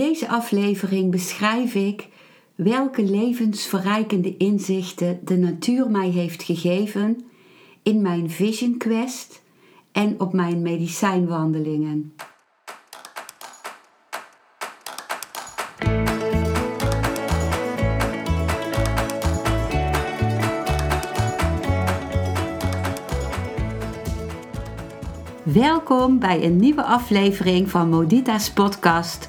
Deze aflevering beschrijf ik welke levensverrijkende inzichten de natuur mij heeft gegeven in mijn Vision Quest en op mijn medicijnwandelingen. Welkom bij een nieuwe aflevering van Modita's podcast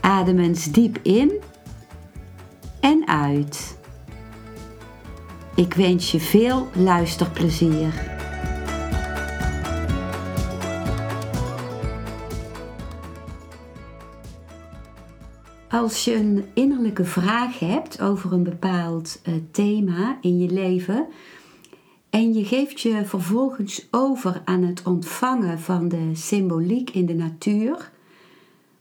Adem eens diep in en uit. Ik wens je veel luisterplezier. Als je een innerlijke vraag hebt over een bepaald uh, thema in je leven en je geeft je vervolgens over aan het ontvangen van de symboliek in de natuur,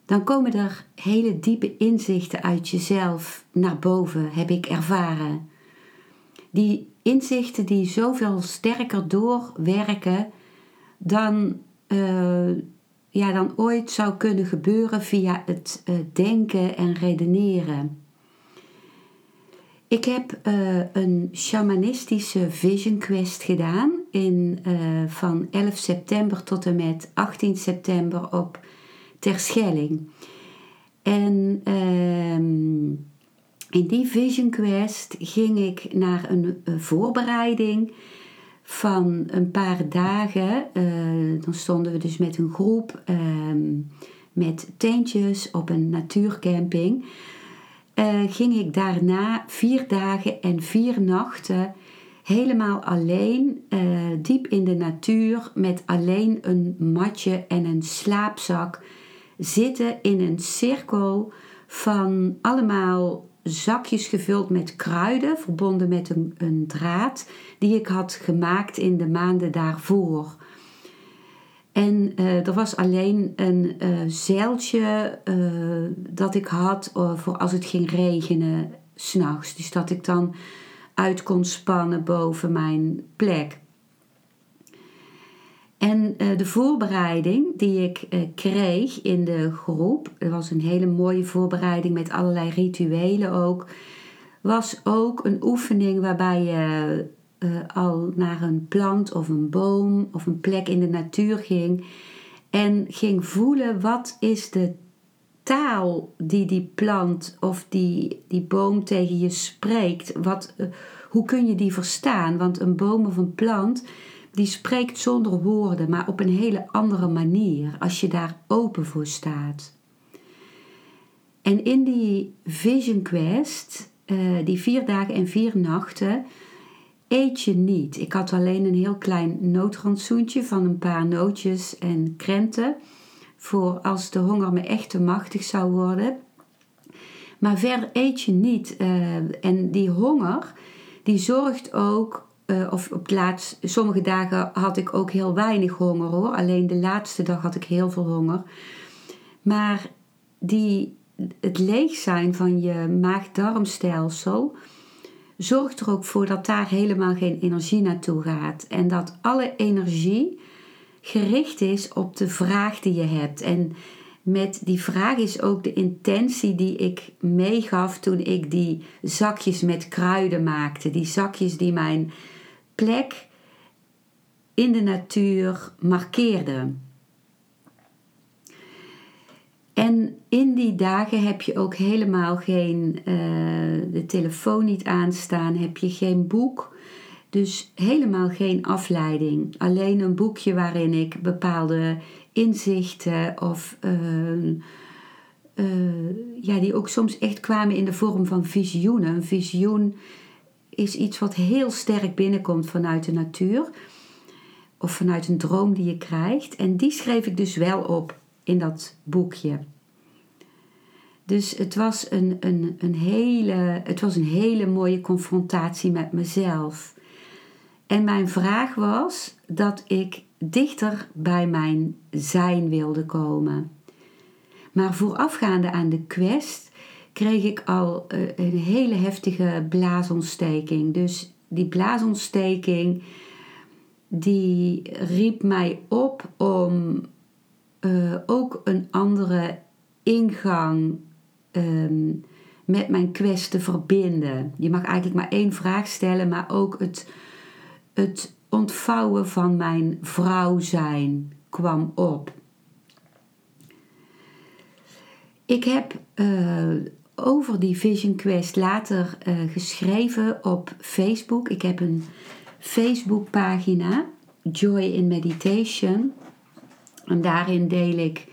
dan komen er hele diepe inzichten uit jezelf naar boven, heb ik ervaren. Die inzichten die zoveel sterker doorwerken dan, uh, ja, dan ooit zou kunnen gebeuren via het uh, denken en redeneren. Ik heb uh, een shamanistische vision quest gedaan in, van 11 september tot en met 18 september op Terschelling. En ehm, in die Vision Quest ging ik naar een, voorbereiding van een paar dagen. Uh, dan stonden we dus met een groep ehm, met tentjes op een natuurcamping. Uh, ging ik daarna vier dagen en vier nachten helemaal alleen, diep in de natuur, met alleen een matje en een slaapzak zitten in een cirkel van allemaal zakjes gevuld met kruiden, verbonden met een, een draad, die ik had gemaakt in de maanden daarvoor. En uh, er was alleen een uh, zeiltje uh, dat ik had voor als het ging regenen s'nachts. Dus dat ik dan uit kon spannen boven mijn plek. En uh, de voorbereiding die ik uh, kreeg in de groep, het was een hele mooie voorbereiding met allerlei rituelen ook, was ook een oefening waarbij je uh, al naar een plant of een boom of een plek in de natuur ging en ging voelen wat is de taal die die plant of die, die boom tegen je spreekt. Wat, hoe kun je die verstaan? Want een boom of een plant die spreekt zonder woorden, maar op een hele andere manier als je daar open voor staat. En in die Vision Quest, uh, die vier dagen en vier nachten, eet je niet. Ik had alleen een heel klein noodrantsoentje van een paar nootjes en krenten voor als de honger me echt te machtig zou worden. Maar verder eet je niet. Uh, en die honger, die zorgt ook uh, of op laatst, sommige dagen had ik ook heel weinig honger hoor. Alleen de laatste dag had ik heel veel honger. Maar die, het leeg zijn van je maag-darmstelsel zorgt er ook voor dat daar helemaal geen energie naartoe gaat. En dat alle energie gericht is op de vraag die je hebt. En met die vraag is ook de intentie die ik meegaf toen ik die zakjes met kruiden maakte. Die zakjes die mijn plek in de natuur markeerde. En in die dagen heb je ook helemaal geen, uh, de telefoon niet aanstaan, heb je geen boek. Dus helemaal geen afleiding. Alleen een boekje waarin ik bepaalde inzichten of uh, uh, ja, die ook soms echt kwamen in de vorm van visioenen. Een visioen is iets wat heel sterk binnenkomt vanuit de natuur. Of vanuit een droom die je krijgt. En die schreef ik dus wel op in dat boekje. Dus het was een, een, een, hele, het was een hele mooie confrontatie met mezelf. En mijn vraag was dat ik dichter bij mijn zijn wilde komen. Maar voorafgaande aan de quest kreeg ik al eh, een hele heftige blaasontsteking. Dus die blaasontsteking die riep mij op om uh, ook een andere ingang Ehm, met mijn quest te verbinden. Je mag eigenlijk maar één vraag stellen, maar ook het, het ontvouwen van mijn vrouw zijn kwam op. Ik heb uh, over die Vision Quest later uh, geschreven op Facebook. Ik heb een Facebookpagina, Joy in Meditation. En daarin deel ik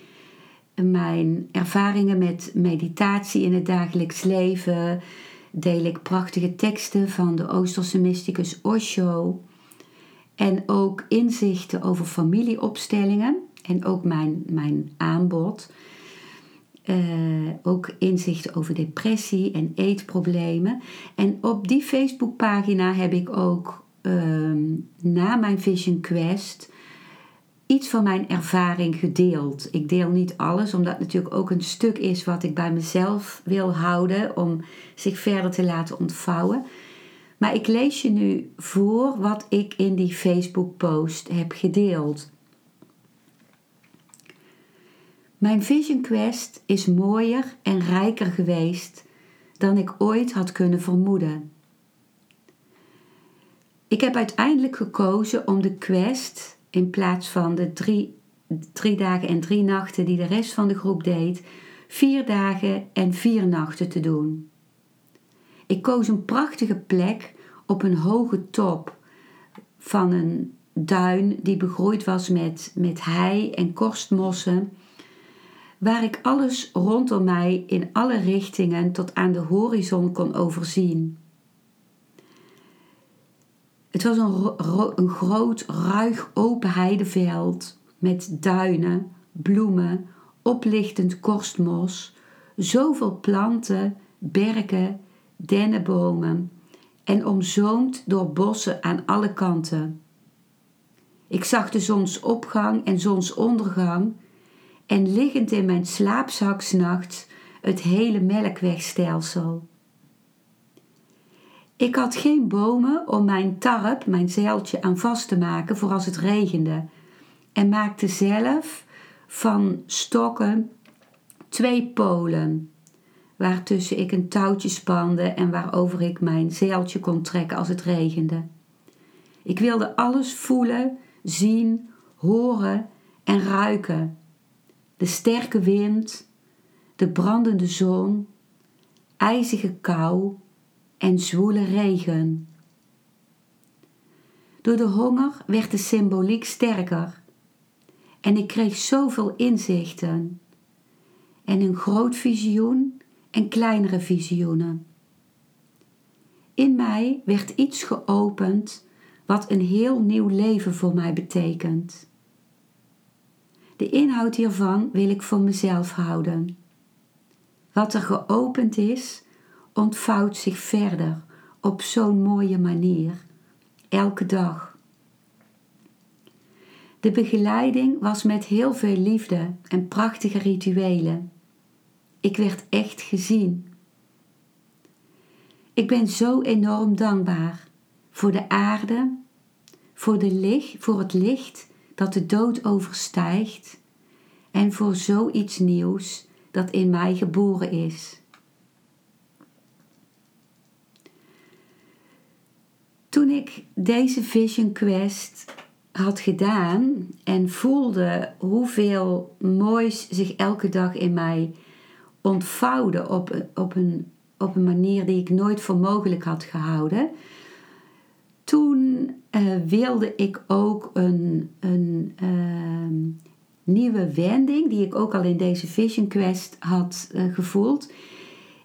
mijn ervaringen met meditatie in het dagelijks leven. Deel ik prachtige teksten van de Oosterse mysticus Osho. En ook inzichten over familieopstellingen. En ook mijn, mijn aanbod. Uh, ook inzichten over depressie en eetproblemen. En op die Facebookpagina heb ik ook uh, na mijn Vision Quest iets van mijn ervaring gedeeld. Ik deel niet alles, omdat natuurlijk ook een stuk is wat ik bij mezelf wil houden om zich verder te laten ontvouwen. Maar ik lees je nu voor wat ik in die Facebook-post heb gedeeld. Mijn Vision Quest is mooier en rijker geweest dan ik ooit had kunnen vermoeden. Ik heb uiteindelijk gekozen om de quest in plaats van de drie, drie dagen en drie nachten die de rest van de groep deed, vier dagen en vier nachten te doen. Ik koos een prachtige plek op een hoge top van een duin die begroeid was met, met hei en korstmossen, waar ik alles rondom mij in alle richtingen tot aan de horizon kon overzien. Het was een, groot, ruig open heideveld met duinen, bloemen, oplichtend korstmos, zoveel planten, berken, dennenbomen en omzoomd door bossen aan alle kanten. Ik zag de zonsopgang en zonsondergang en liggend in mijn slaapzak s'nachts het hele melkwegstelsel. Ik had geen bomen om mijn tarp, mijn zeiltje, aan vast te maken voor als het regende. En maakte zelf van stokken twee polen, waartussen ik een touwtje spande en waarover ik mijn zeiltje kon trekken als het regende. Ik wilde alles voelen, zien, horen en ruiken. De sterke wind, de brandende zon, ijzige kou en zwoele regen. Door de honger werd de symboliek sterker en ik kreeg zoveel inzichten en een groot visioen en kleinere visioenen. In mij werd iets geopend wat een heel nieuw leven voor mij betekent. De inhoud hiervan wil ik voor mezelf houden. Wat er geopend is, ontvouwt zich verder op zo'n mooie manier, elke dag. De begeleiding was met heel veel liefde en prachtige rituelen. Ik werd echt gezien. Ik ben zo enorm dankbaar voor de aarde, voor, de licht, voor het licht dat de dood overstijgt en voor zoiets nieuws dat in mij geboren is. Toen ik deze Vision Quest had gedaan en voelde hoeveel moois zich elke dag in mij ontvouwde op, op, een, op een manier die ik nooit voor mogelijk had gehouden, toen uh, wilde ik ook een, een uh, nieuwe wending, die ik ook al in deze Vision Quest had uh, gevoeld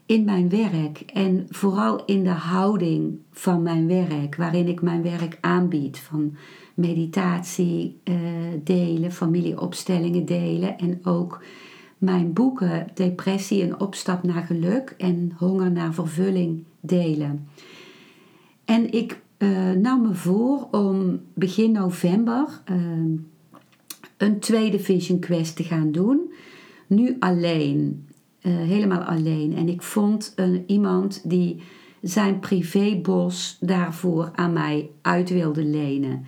in mijn werk en vooral in de houding van mijn werk, waarin ik mijn werk aanbied van meditatie uh, delen, familieopstellingen delen en ook mijn boeken Depressie en Opstap naar Geluk en Honger naar Vervulling delen. En ik uh, nam me voor om begin november uh, een tweede Vision Quest te gaan doen. Nu alleen, uh, helemaal alleen. En ik vond een, iemand die zijn privébos daarvoor aan mij uit wilde lenen.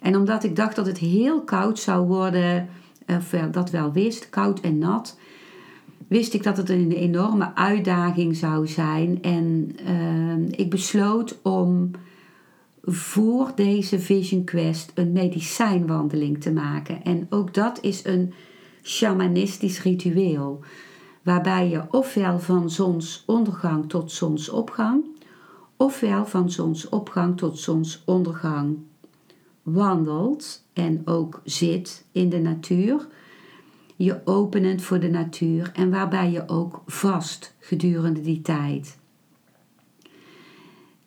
En omdat ik dacht dat het heel koud zou worden, of dat wel wist, koud en nat, wist ik dat het een enorme uitdaging zou zijn. En ik besloot om voor deze Vision Quest een medicijnwandeling te maken. En ook dat is een shamanistisch ritueel. Waarbij je ofwel van zonsondergang tot zonsopgang, ofwel van zonsopgang tot zonsondergang wandelt en ook zit in de natuur. Je openend voor de natuur en waarbij je ook vast gedurende die tijd.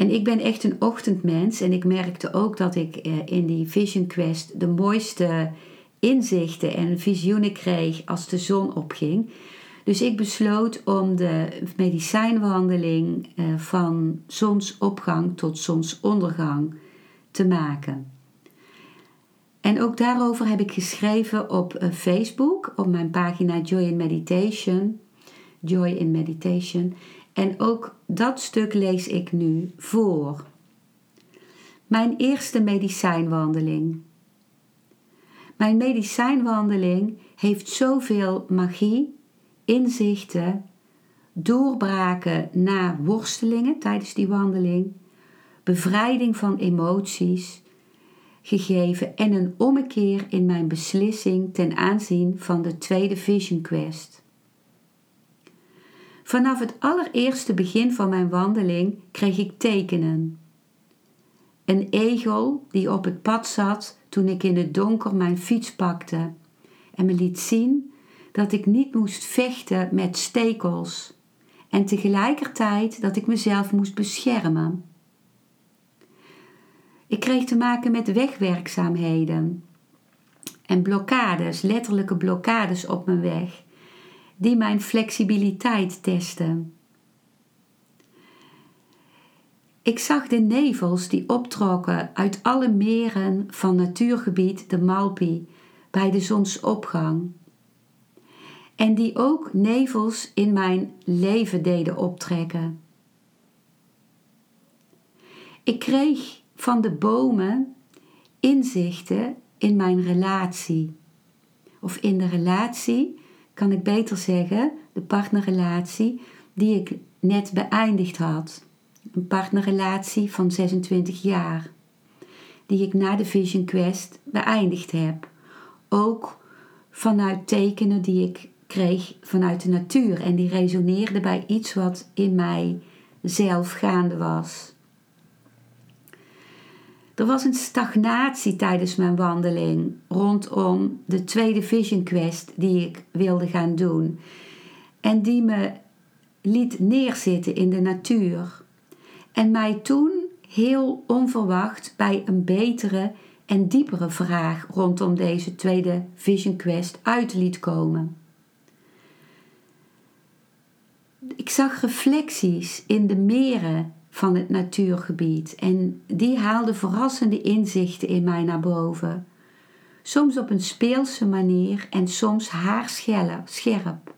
En ik ben echt een ochtendmens en ik merkte ook dat ik eh, in die Vision Quest de mooiste inzichten en visioenen kreeg als de zon opging. Dus ik besloot om de medicijnwandeling eh, van zonsopgang tot zonsondergang te maken. En ook daarover heb ik geschreven op eh, Facebook, op mijn pagina Joy in Meditation. Joy in Meditation. En ook dat stuk lees ik nu voor. Mijn eerste medicijnwandeling. Mijn medicijnwandeling heeft zoveel magie, inzichten, doorbraken na worstelingen tijdens die wandeling, bevrijding van emoties gegeven en een ommekeer in mijn beslissing ten aanzien van de tweede Vision Quest. Vanaf het allereerste begin van mijn wandeling kreeg ik tekenen. Een egel die op het pad zat toen ik in het donker mijn fiets pakte en me liet zien dat ik niet moest vechten met stekels en tegelijkertijd dat ik mezelf moest beschermen. Ik kreeg te maken met wegwerkzaamheden en blokkades, letterlijke blokkades op mijn weg die mijn flexibiliteit testen. Ik zag de nevels die optrokken uit alle meren van natuurgebied de Malpi bij de zonsopgang. En die ook nevels in mijn leven deden optrekken. Ik kreeg van de bomen inzichten in mijn relatie. Of in de relatie kan ik beter zeggen, de partnerrelatie die ik net beëindigd had. Een partnerrelatie van 26 jaar, die ik na de Vision Quest beëindigd heb. Ook vanuit tekenen die ik kreeg vanuit de natuur en die resoneerde bij iets wat in mij zelf gaande was. Er was een stagnatie tijdens mijn wandeling rondom de tweede Vision Quest die ik wilde gaan doen. En die me liet neerzitten in de natuur. En mij toen heel onverwacht bij een betere en diepere vraag rondom deze tweede Vision Quest uit liet komen. Ik zag reflecties in de meren van het natuurgebied. En die haalde verrassende inzichten in mij naar boven. Soms op een speelse manier en soms haarscherp.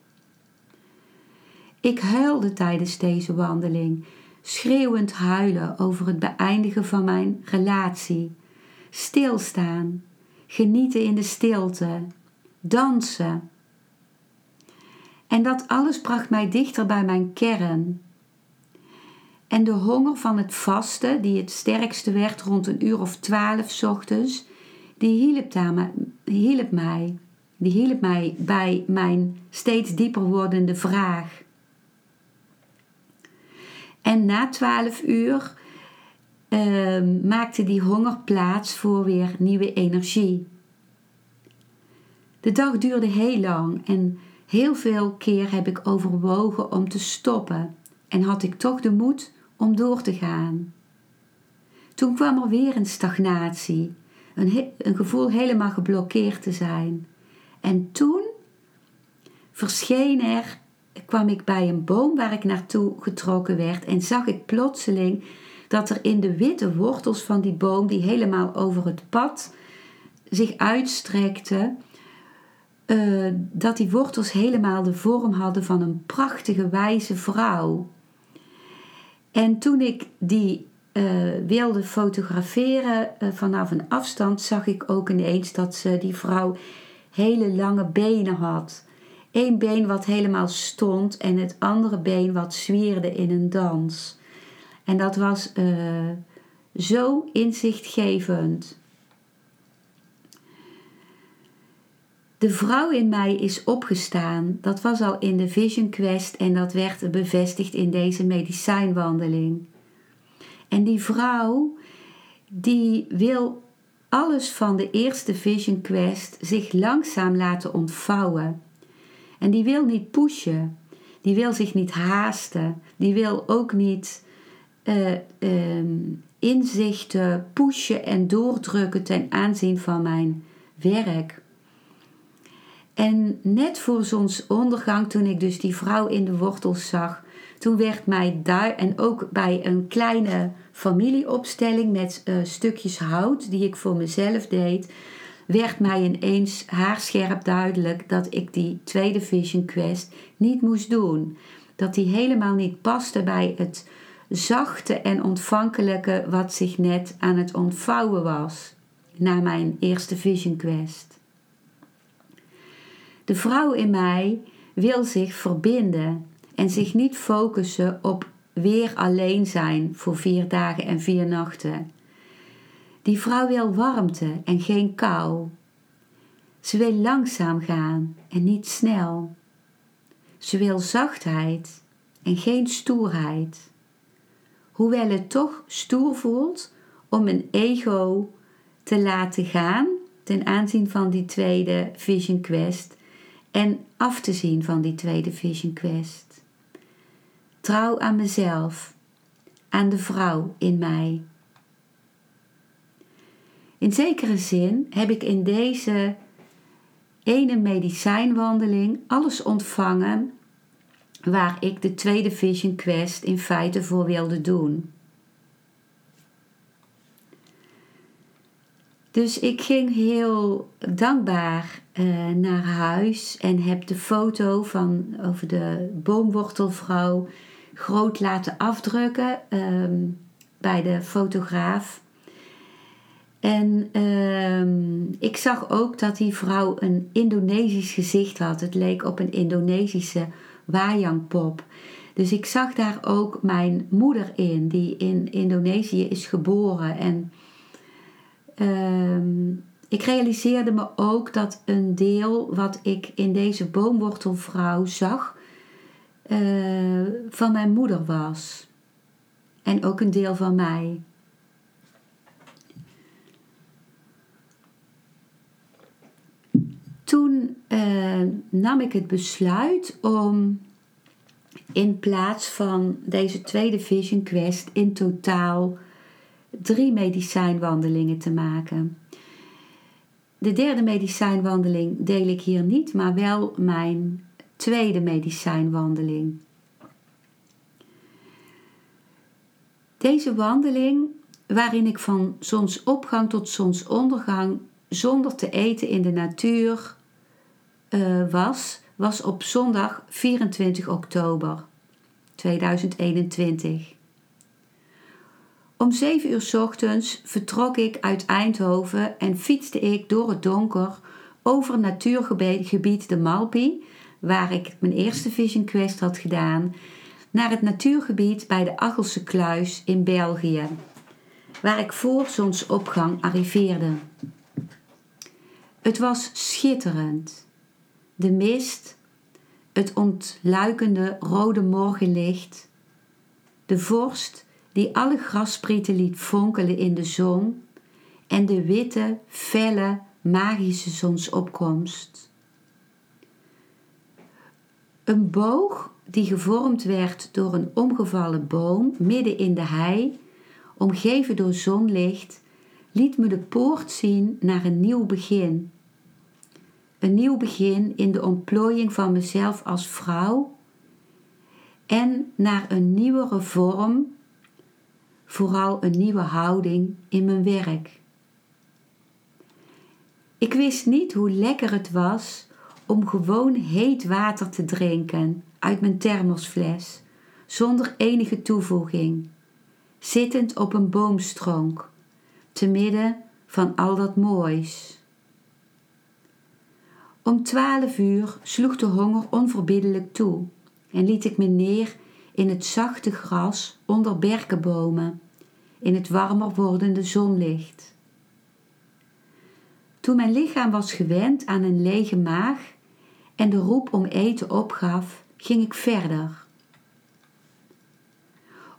Ik huilde tijdens deze wandeling, schreeuwend huilen over het beëindigen van mijn relatie. Stilstaan, genieten in de stilte, dansen. En dat alles bracht mij dichter bij mijn kern, en de honger van het vasten, die het sterkste werd rond een uur of twaalf ochtends, die hielp, daar, hielp mij. Die hielp mij bij mijn steeds dieper wordende vraag. En na twaalf uur uh, maakte die honger plaats voor weer nieuwe energie. De dag duurde heel lang en heel veel keer heb ik overwogen om te stoppen. En had ik toch de moed om door te gaan. Toen kwam er weer een stagnatie, een, een gevoel helemaal geblokkeerd te zijn. En toen verscheen er, kwam ik bij een boom waar ik naartoe getrokken werd en zag ik plotseling dat er in de witte wortels van die boom, die helemaal over het pad zich uitstrekte, uh, dat die wortels helemaal de vorm hadden van een prachtige wijze vrouw. En toen ik die uh, wilde fotograferen uh, vanaf een afstand, zag ik ook ineens dat ze, die vrouw hele lange benen had. Eén been wat helemaal stond en het andere been wat zwierde in een dans. En dat was uh, zo inzichtgevend. De vrouw in mij is opgestaan. Dat was al in de Vision Quest en dat werd bevestigd in deze medicijnwandeling. En die vrouw, die wil alles van de eerste Vision Quest zich langzaam laten ontvouwen. En die wil niet pushen. Die wil zich niet haasten. Die wil ook niet uh, inzichten pushen en doordrukken ten aanzien van mijn werk. En net voor zonsondergang, toen ik dus die vrouw in de wortels zag, toen werd mij daar, en ook bij een kleine familieopstelling met uh, stukjes hout die ik voor mezelf deed, werd mij ineens haarscherp duidelijk dat ik die tweede Vision Quest niet moest doen. Dat die helemaal niet paste bij het zachte en ontvankelijke wat zich net aan het ontvouwen was na mijn eerste Vision Quest. De vrouw in mij wil zich verbinden en zich niet focussen op weer alleen zijn voor vier dagen en vier nachten. Die vrouw wil warmte en geen kou. Ze wil langzaam gaan en niet snel. Ze wil zachtheid en geen stoerheid. Hoewel het toch stoer voelt om een ego te laten gaan ten aanzien van die tweede Vision Quest en af te zien van die tweede Vision Quest. Trouw aan mezelf, aan de vrouw in mij. In zekere zin heb ik in deze ene medicijnwandeling alles ontvangen waar ik de tweede Vision Quest in feite voor wilde doen. Dus ik ging heel dankbaar uh, naar huis en heb de foto van over de boomwortelvrouw groot laten afdrukken um, bij de fotograaf. En um, ik zag ook dat die vrouw een Indonesisch gezicht had. Het leek op een Indonesische wayangpop. Dus ik zag daar ook mijn moeder in, die in Indonesië is geboren. En um, ik realiseerde me ook dat een deel wat ik in deze boomwortelvrouw zag, uh, van mijn moeder was. En ook een deel van mij. Toen uh, nam ik het besluit om in plaats van deze tweede Vision Quest in totaal drie medicijnwandelingen te maken. De derde medicijnwandeling deel ik hier niet, maar wel mijn tweede medicijnwandeling. Deze wandeling, waarin ik van zonsopgang tot zonsondergang zonder te eten in de natuur uh, was, was op zondag 24 oktober 2021. Om 7 uur ochtends vertrok ik uit Eindhoven en fietste ik door het donker over natuurgebied de Malpi, waar ik mijn eerste Vision Quest had gedaan, naar het natuurgebied bij de Achelse Kluis in België, waar ik voor zonsopgang arriveerde. Het was schitterend. De mist, het ontluikende rode morgenlicht, de vorst die alle grassprieten liet fonkelen in de zon en de witte, felle, magische zonsopkomst. Een boog die gevormd werd door een omgevallen boom midden in de hei, omgeven door zonlicht, liet me de poort zien naar een nieuw begin. een nieuw begin in de ontplooiing van mezelf als vrouw en naar een nieuwere vorm, vooral een nieuwe houding in mijn werk. Ik wist niet hoe lekker het was om gewoon heet water te drinken uit mijn thermosfles, zonder enige toevoeging, zittend op een boomstronk, te midden van al dat moois. Om twaalf uur sloeg de honger onverbiddelijk toe en liet ik me neer in het zachte gras onder berkenbomen, in het warmer wordende zonlicht. Toen mijn lichaam was gewend aan een lege maag en de roep om eten opgaf, ging ik verder.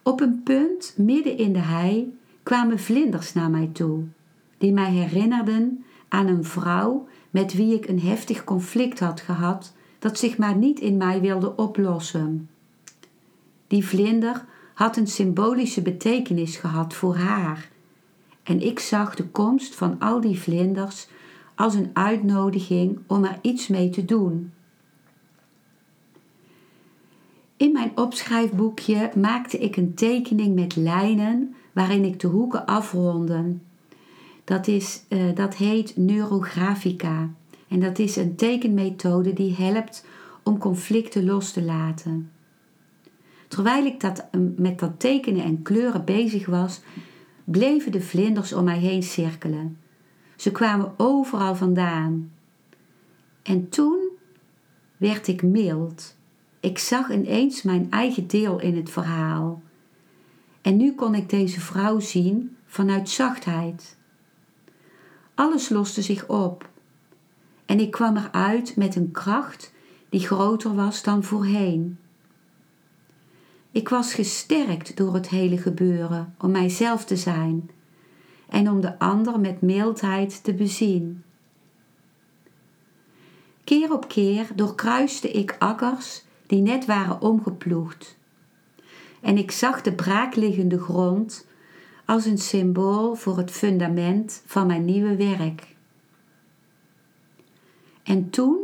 Op een punt midden in de hei kwamen vlinders naar mij toe, die mij herinnerden aan een vrouw met wie ik een heftig conflict had gehad, dat zich maar niet in mij wilde oplossen. Die vlinder had een symbolische betekenis gehad voor haar, en ik zag de komst van al die vlinders als een uitnodiging om er iets mee te doen. In mijn opschrijfboekje maakte ik een tekening met lijnen waarin ik de hoeken afronde. Dat, is, uh, dat heet neurografica en dat is een tekenmethode die helpt om conflicten los te laten. Terwijl ik dat, eh, met dat tekenen en kleuren bezig was, bleven de vlinders om mij heen cirkelen. Ze kwamen overal vandaan. En toen werd ik mild. Ik zag ineens mijn eigen deel in het verhaal. En nu kon ik deze vrouw zien vanuit zachtheid. Alles loste zich op. En ik kwam eruit met een kracht die groter was dan voorheen. Ik was gesterkt door het hele gebeuren om mijzelf te zijn en om de ander met mildheid te bezien. Keer op keer doorkruiste ik akkers die net waren omgeploegd. En ik zag de braakliggende grond als een symbool voor het fundament van mijn nieuwe werk. En toen,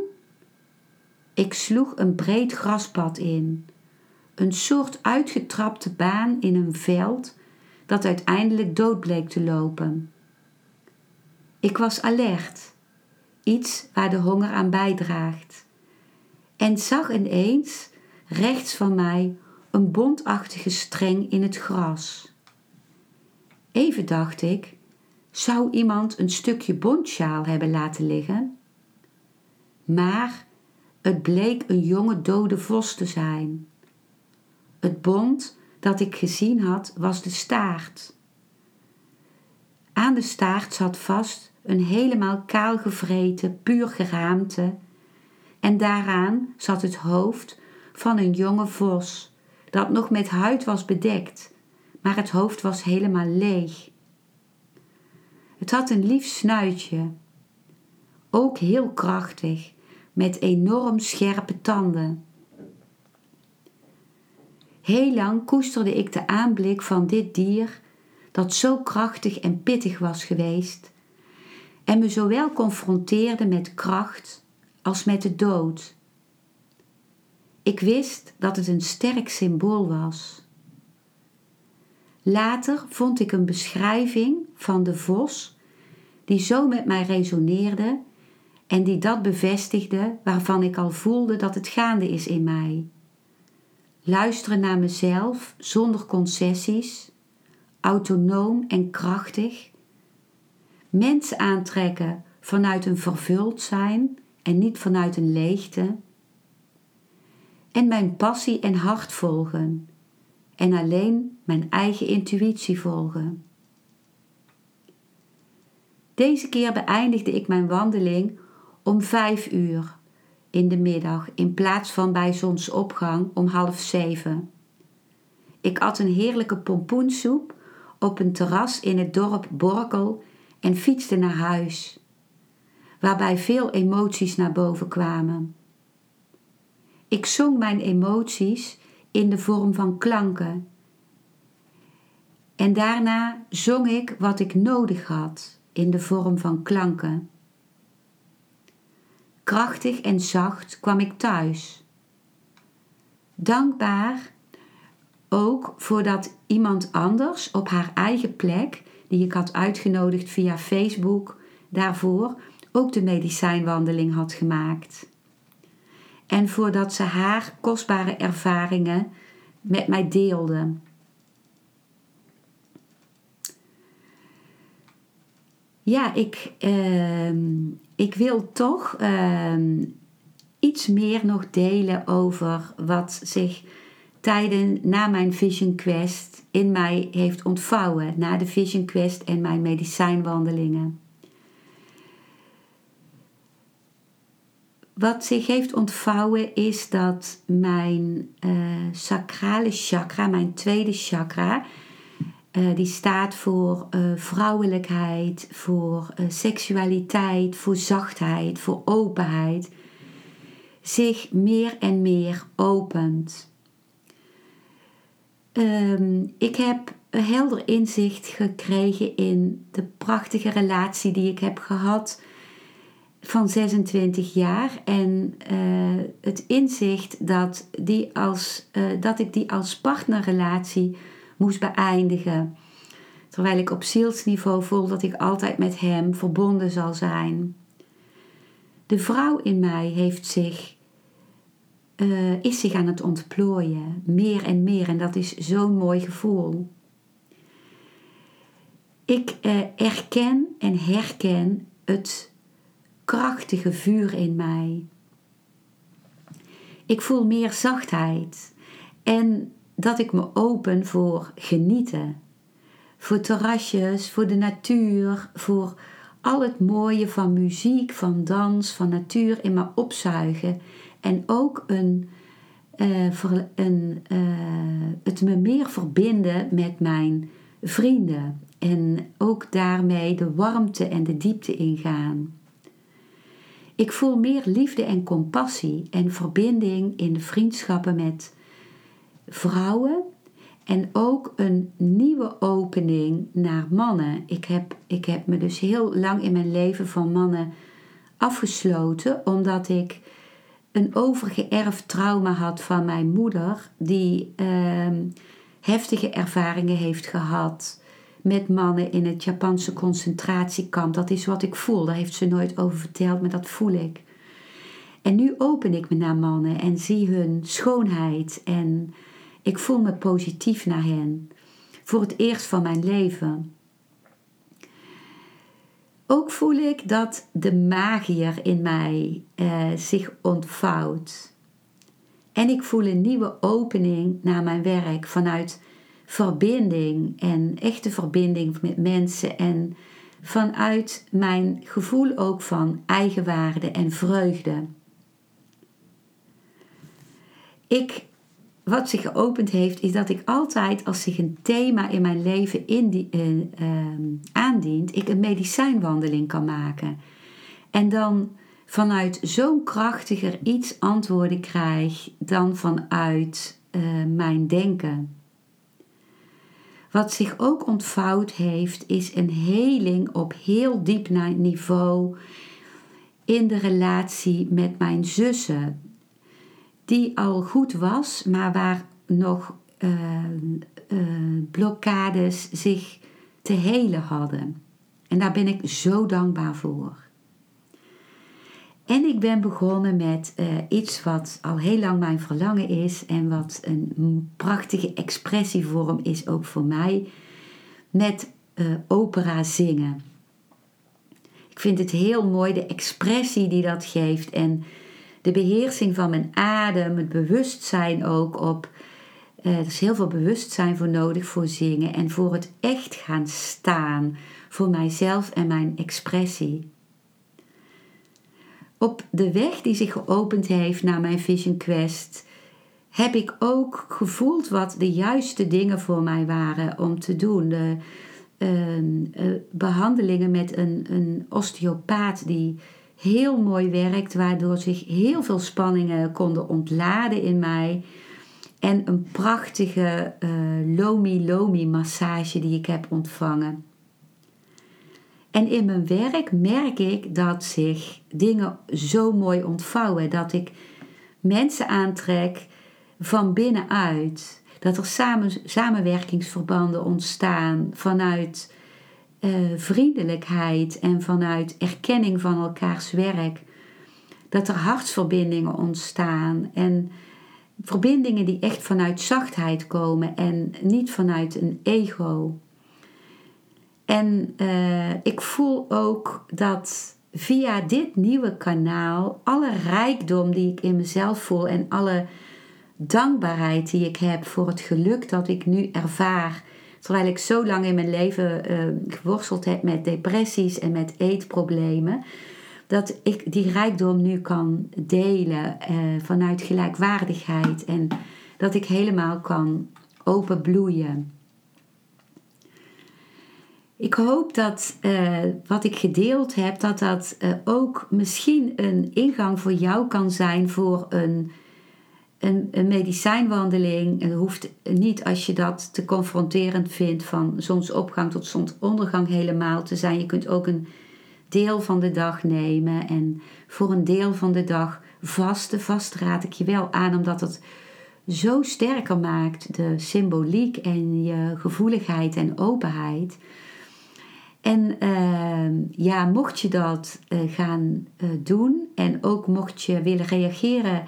ik sloeg een breed graspad in, een soort uitgetrapte baan in een veld dat uiteindelijk dood bleek te lopen. Ik was alert, iets waar de honger aan bijdraagt, en zag ineens rechts van mij een bontachtige streng in het gras. Even dacht ik, zou iemand een stukje bontsjaal hebben laten liggen? Maar het bleek een jonge dode vos te zijn. Het bont dat ik gezien had was de staart. Aan de staart zat vast een helemaal kaal gevreten, puur geraamte, en daaraan zat het hoofd van een jonge vos, dat nog met huid was bedekt, maar het hoofd was helemaal leeg. Het had een lief snuitje, ook heel krachtig, met enorm scherpe tanden. Heel lang koesterde ik de aanblik van dit dier dat zo krachtig en pittig was geweest en me zowel confronteerde met kracht als met de dood. Ik wist dat het een sterk symbool was. Later vond ik een beschrijving van de vos die zo met mij resoneerde en die dat bevestigde waarvan ik al voelde dat het gaande is in mij luisteren naar mezelf zonder concessies, autonoom en krachtig, mensen aantrekken vanuit een vervuld zijn en niet vanuit een leegte, en mijn passie en hart volgen en alleen mijn eigen intuïtie volgen. Deze keer beëindigde ik mijn wandeling om vijf uur in de middag in plaats van bij zonsopgang om half zeven. Ik at een heerlijke pompoensoep op een terras in het dorp Borkel en fietste naar huis, waarbij veel emoties naar boven kwamen. Ik zong mijn emoties in de vorm van klanken. En daarna zong ik wat ik nodig had in de vorm van klanken. Krachtig en zacht kwam ik thuis. Dankbaar ook voordat iemand anders op haar eigen plek, die ik had uitgenodigd via Facebook daarvoor, ook de medicijnwandeling had gemaakt. En voordat ze haar kostbare ervaringen met mij deelde. Ja, ik, uh, ik wil toch uh, iets meer nog delen over wat zich tijdens na mijn Vision Quest in mij heeft ontvouwen. Na de Vision Quest en mijn medicijnwandelingen. Wat zich heeft ontvouwen is dat mijn uh, sacrale chakra, mijn tweede chakra, uh, die staat voor uh, vrouwelijkheid, voor seksualiteit, voor zachtheid, voor openheid, zich meer en meer opent. Um, ik heb een helder inzicht gekregen in de prachtige relatie die ik heb gehad van 26 jaar en het inzicht dat, die als, dat ik die als partnerrelatie moest beëindigen. Terwijl ik op zielsniveau voel dat ik altijd met hem verbonden zal zijn. De vrouw in mij heeft zich, uh, is zich aan het ontplooien, meer en meer, en dat is zo'n mooi gevoel. Ik erken en herken het krachtige vuur in mij. Ik voel meer zachtheid en dat ik me open voor genieten. Voor terrasjes, voor de natuur, voor al het mooie van muziek, van dans, van natuur in me opzuigen. En ook een, uh, een, uh, het me meer verbinden met mijn vrienden. En ook daarmee de warmte en de diepte ingaan. Ik voel meer liefde en compassie en verbinding in vriendschappen met vrouwen en ook een nieuwe opening naar mannen. Ik heb, ik heb me dus heel lang in mijn leven van mannen afgesloten, omdat ik een overgeërfd trauma had van mijn moeder, die uh, heftige ervaringen heeft gehad met mannen in het Japanse concentratiekamp. Dat is wat ik voel. Daar heeft ze nooit over verteld, maar dat voel ik. En nu open ik me naar mannen en zie hun schoonheid en ik voel me positief naar hen. Voor het eerst van mijn leven. Ook voel ik dat de magier in mij eh, zich ontvouwt. En ik voel een nieuwe opening naar mijn werk vanuit verbinding en echte verbinding met mensen en vanuit mijn gevoel ook van eigenwaarde en vreugde. Ik, wat zich geopend heeft, is dat ik altijd als zich een thema in mijn leven uh, aandient, ik een medicijnwandeling kan maken. En dan vanuit zo'n krachtiger iets antwoorden krijg dan vanuit uh, mijn denken. Wat zich ook ontvouwd heeft, is een heling op heel diep niveau in de relatie met mijn zussen. Die al goed was, maar waar nog uh, uh, blokkades zich te helen hadden. En daar ben ik zo dankbaar voor. En ik ben begonnen met uh, iets wat al heel lang mijn verlangen is en wat een prachtige expressievorm is ook voor mij, met opera zingen. Ik vind het heel mooi, de expressie die dat geeft en de beheersing van mijn adem, het bewustzijn ook op. Uh, er is heel veel bewustzijn voor nodig voor zingen en voor het echt gaan staan voor mijzelf en mijn expressie. Op de weg die zich geopend heeft naar mijn Vision Quest, heb ik ook gevoeld wat de juiste dingen voor mij waren om te doen. De uh, behandelingen met een, een osteopaat die heel mooi werkt, waardoor zich heel veel spanningen konden ontladen in mij. En een prachtige uh, Lomi Lomi massage die ik heb ontvangen. En in mijn werk merk ik dat zich dingen zo mooi ontvouwen. Dat ik mensen aantrek van binnenuit. Dat er samen, samenwerkingsverbanden ontstaan vanuit uh, vriendelijkheid en vanuit erkenning van elkaars werk. Dat er hartsverbindingen ontstaan en verbindingen die echt vanuit zachtheid komen en niet vanuit een ego. En uh, ik voel ook dat via dit nieuwe kanaal alle rijkdom die ik in mezelf voel en alle dankbaarheid die ik heb voor het geluk dat ik nu ervaar. Terwijl ik zo lang in mijn leven uh, geworsteld heb met depressies en met eetproblemen. Dat ik die rijkdom nu kan delen uh, vanuit gelijkwaardigheid. En dat ik helemaal kan openbloeien. Ik hoop dat uh, wat ik gedeeld heb, dat dat ook misschien een ingang voor jou kan zijn voor een, een, een medicijnwandeling. Hoeft niet als je dat te confronterend vindt van zonsopgang tot zonsondergang helemaal te zijn. Je kunt ook een deel van de dag nemen en voor een deel van de dag vasten. Vast raad ik je wel aan, omdat het zo sterker maakt, de symboliek en je gevoeligheid en openheid. En uh, ja, mocht je dat uh, gaan uh, doen en ook mocht je willen reageren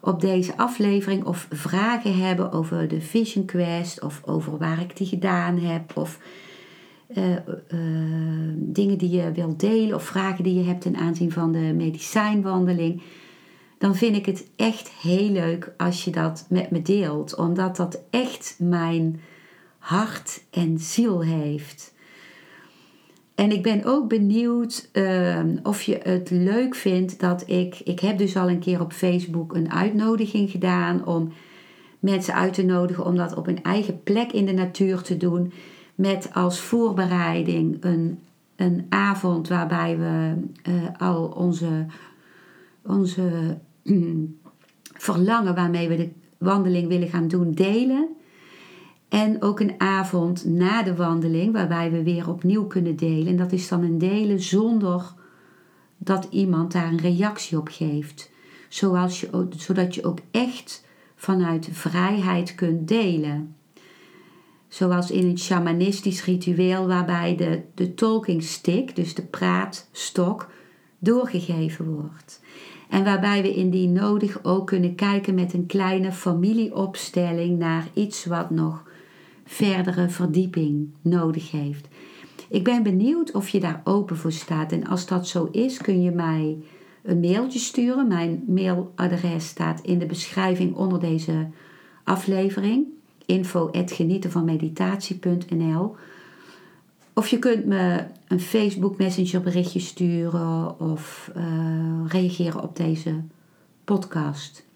op deze aflevering of vragen hebben over de Vision Quest of over waar ik die gedaan heb of eh, dingen die je wilt delen of vragen die je hebt ten aanzien van de medicijnwandeling, dan vind ik het echt heel leuk als je dat met me deelt, omdat dat echt mijn hart en ziel heeft. En ik ben ook benieuwd uh, of je het leuk vindt dat ik. Ik heb dus al een keer op Facebook een uitnodiging gedaan om mensen uit te nodigen om dat op een eigen plek in de natuur te doen. Met als voorbereiding een, een avond waarbij we uh, al onze, onze verlangen waarmee we de wandeling willen gaan doen delen. En ook een avond na de wandeling, waarbij we weer opnieuw kunnen delen. En dat is dan een delen zonder dat iemand daar een reactie op geeft. Zoals je, zodat je ook echt vanuit vrijheid kunt delen. Zoals in een shamanistisch ritueel waarbij de, de talking stick, dus de praatstok, doorgegeven wordt. En waarbij we indien nodig ook kunnen kijken met een kleine familieopstelling naar iets wat nog verdere verdieping nodig heeft. Ik ben benieuwd of je daar open voor staat. En als dat zo is, kun je mij een mailtje sturen. Mijn mailadres staat in de beschrijving onder deze aflevering. info.genietenvanmeditatie.nl Of je kunt me een Facebook Messenger berichtje sturen of uh, reageren op deze podcast.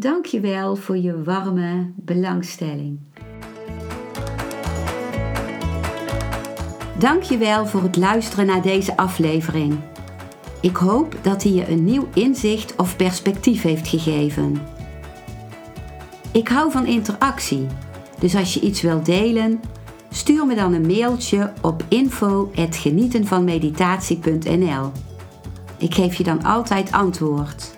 Dank je wel voor je warme belangstelling. Dank je wel voor het luisteren naar deze aflevering. Ik hoop dat hij je een nieuw inzicht of perspectief heeft gegeven. Ik hou van interactie, dus als je iets wilt delen, stuur me dan een mailtje op info@genietenvanmeditatie.nl. Ik geef je dan altijd antwoord.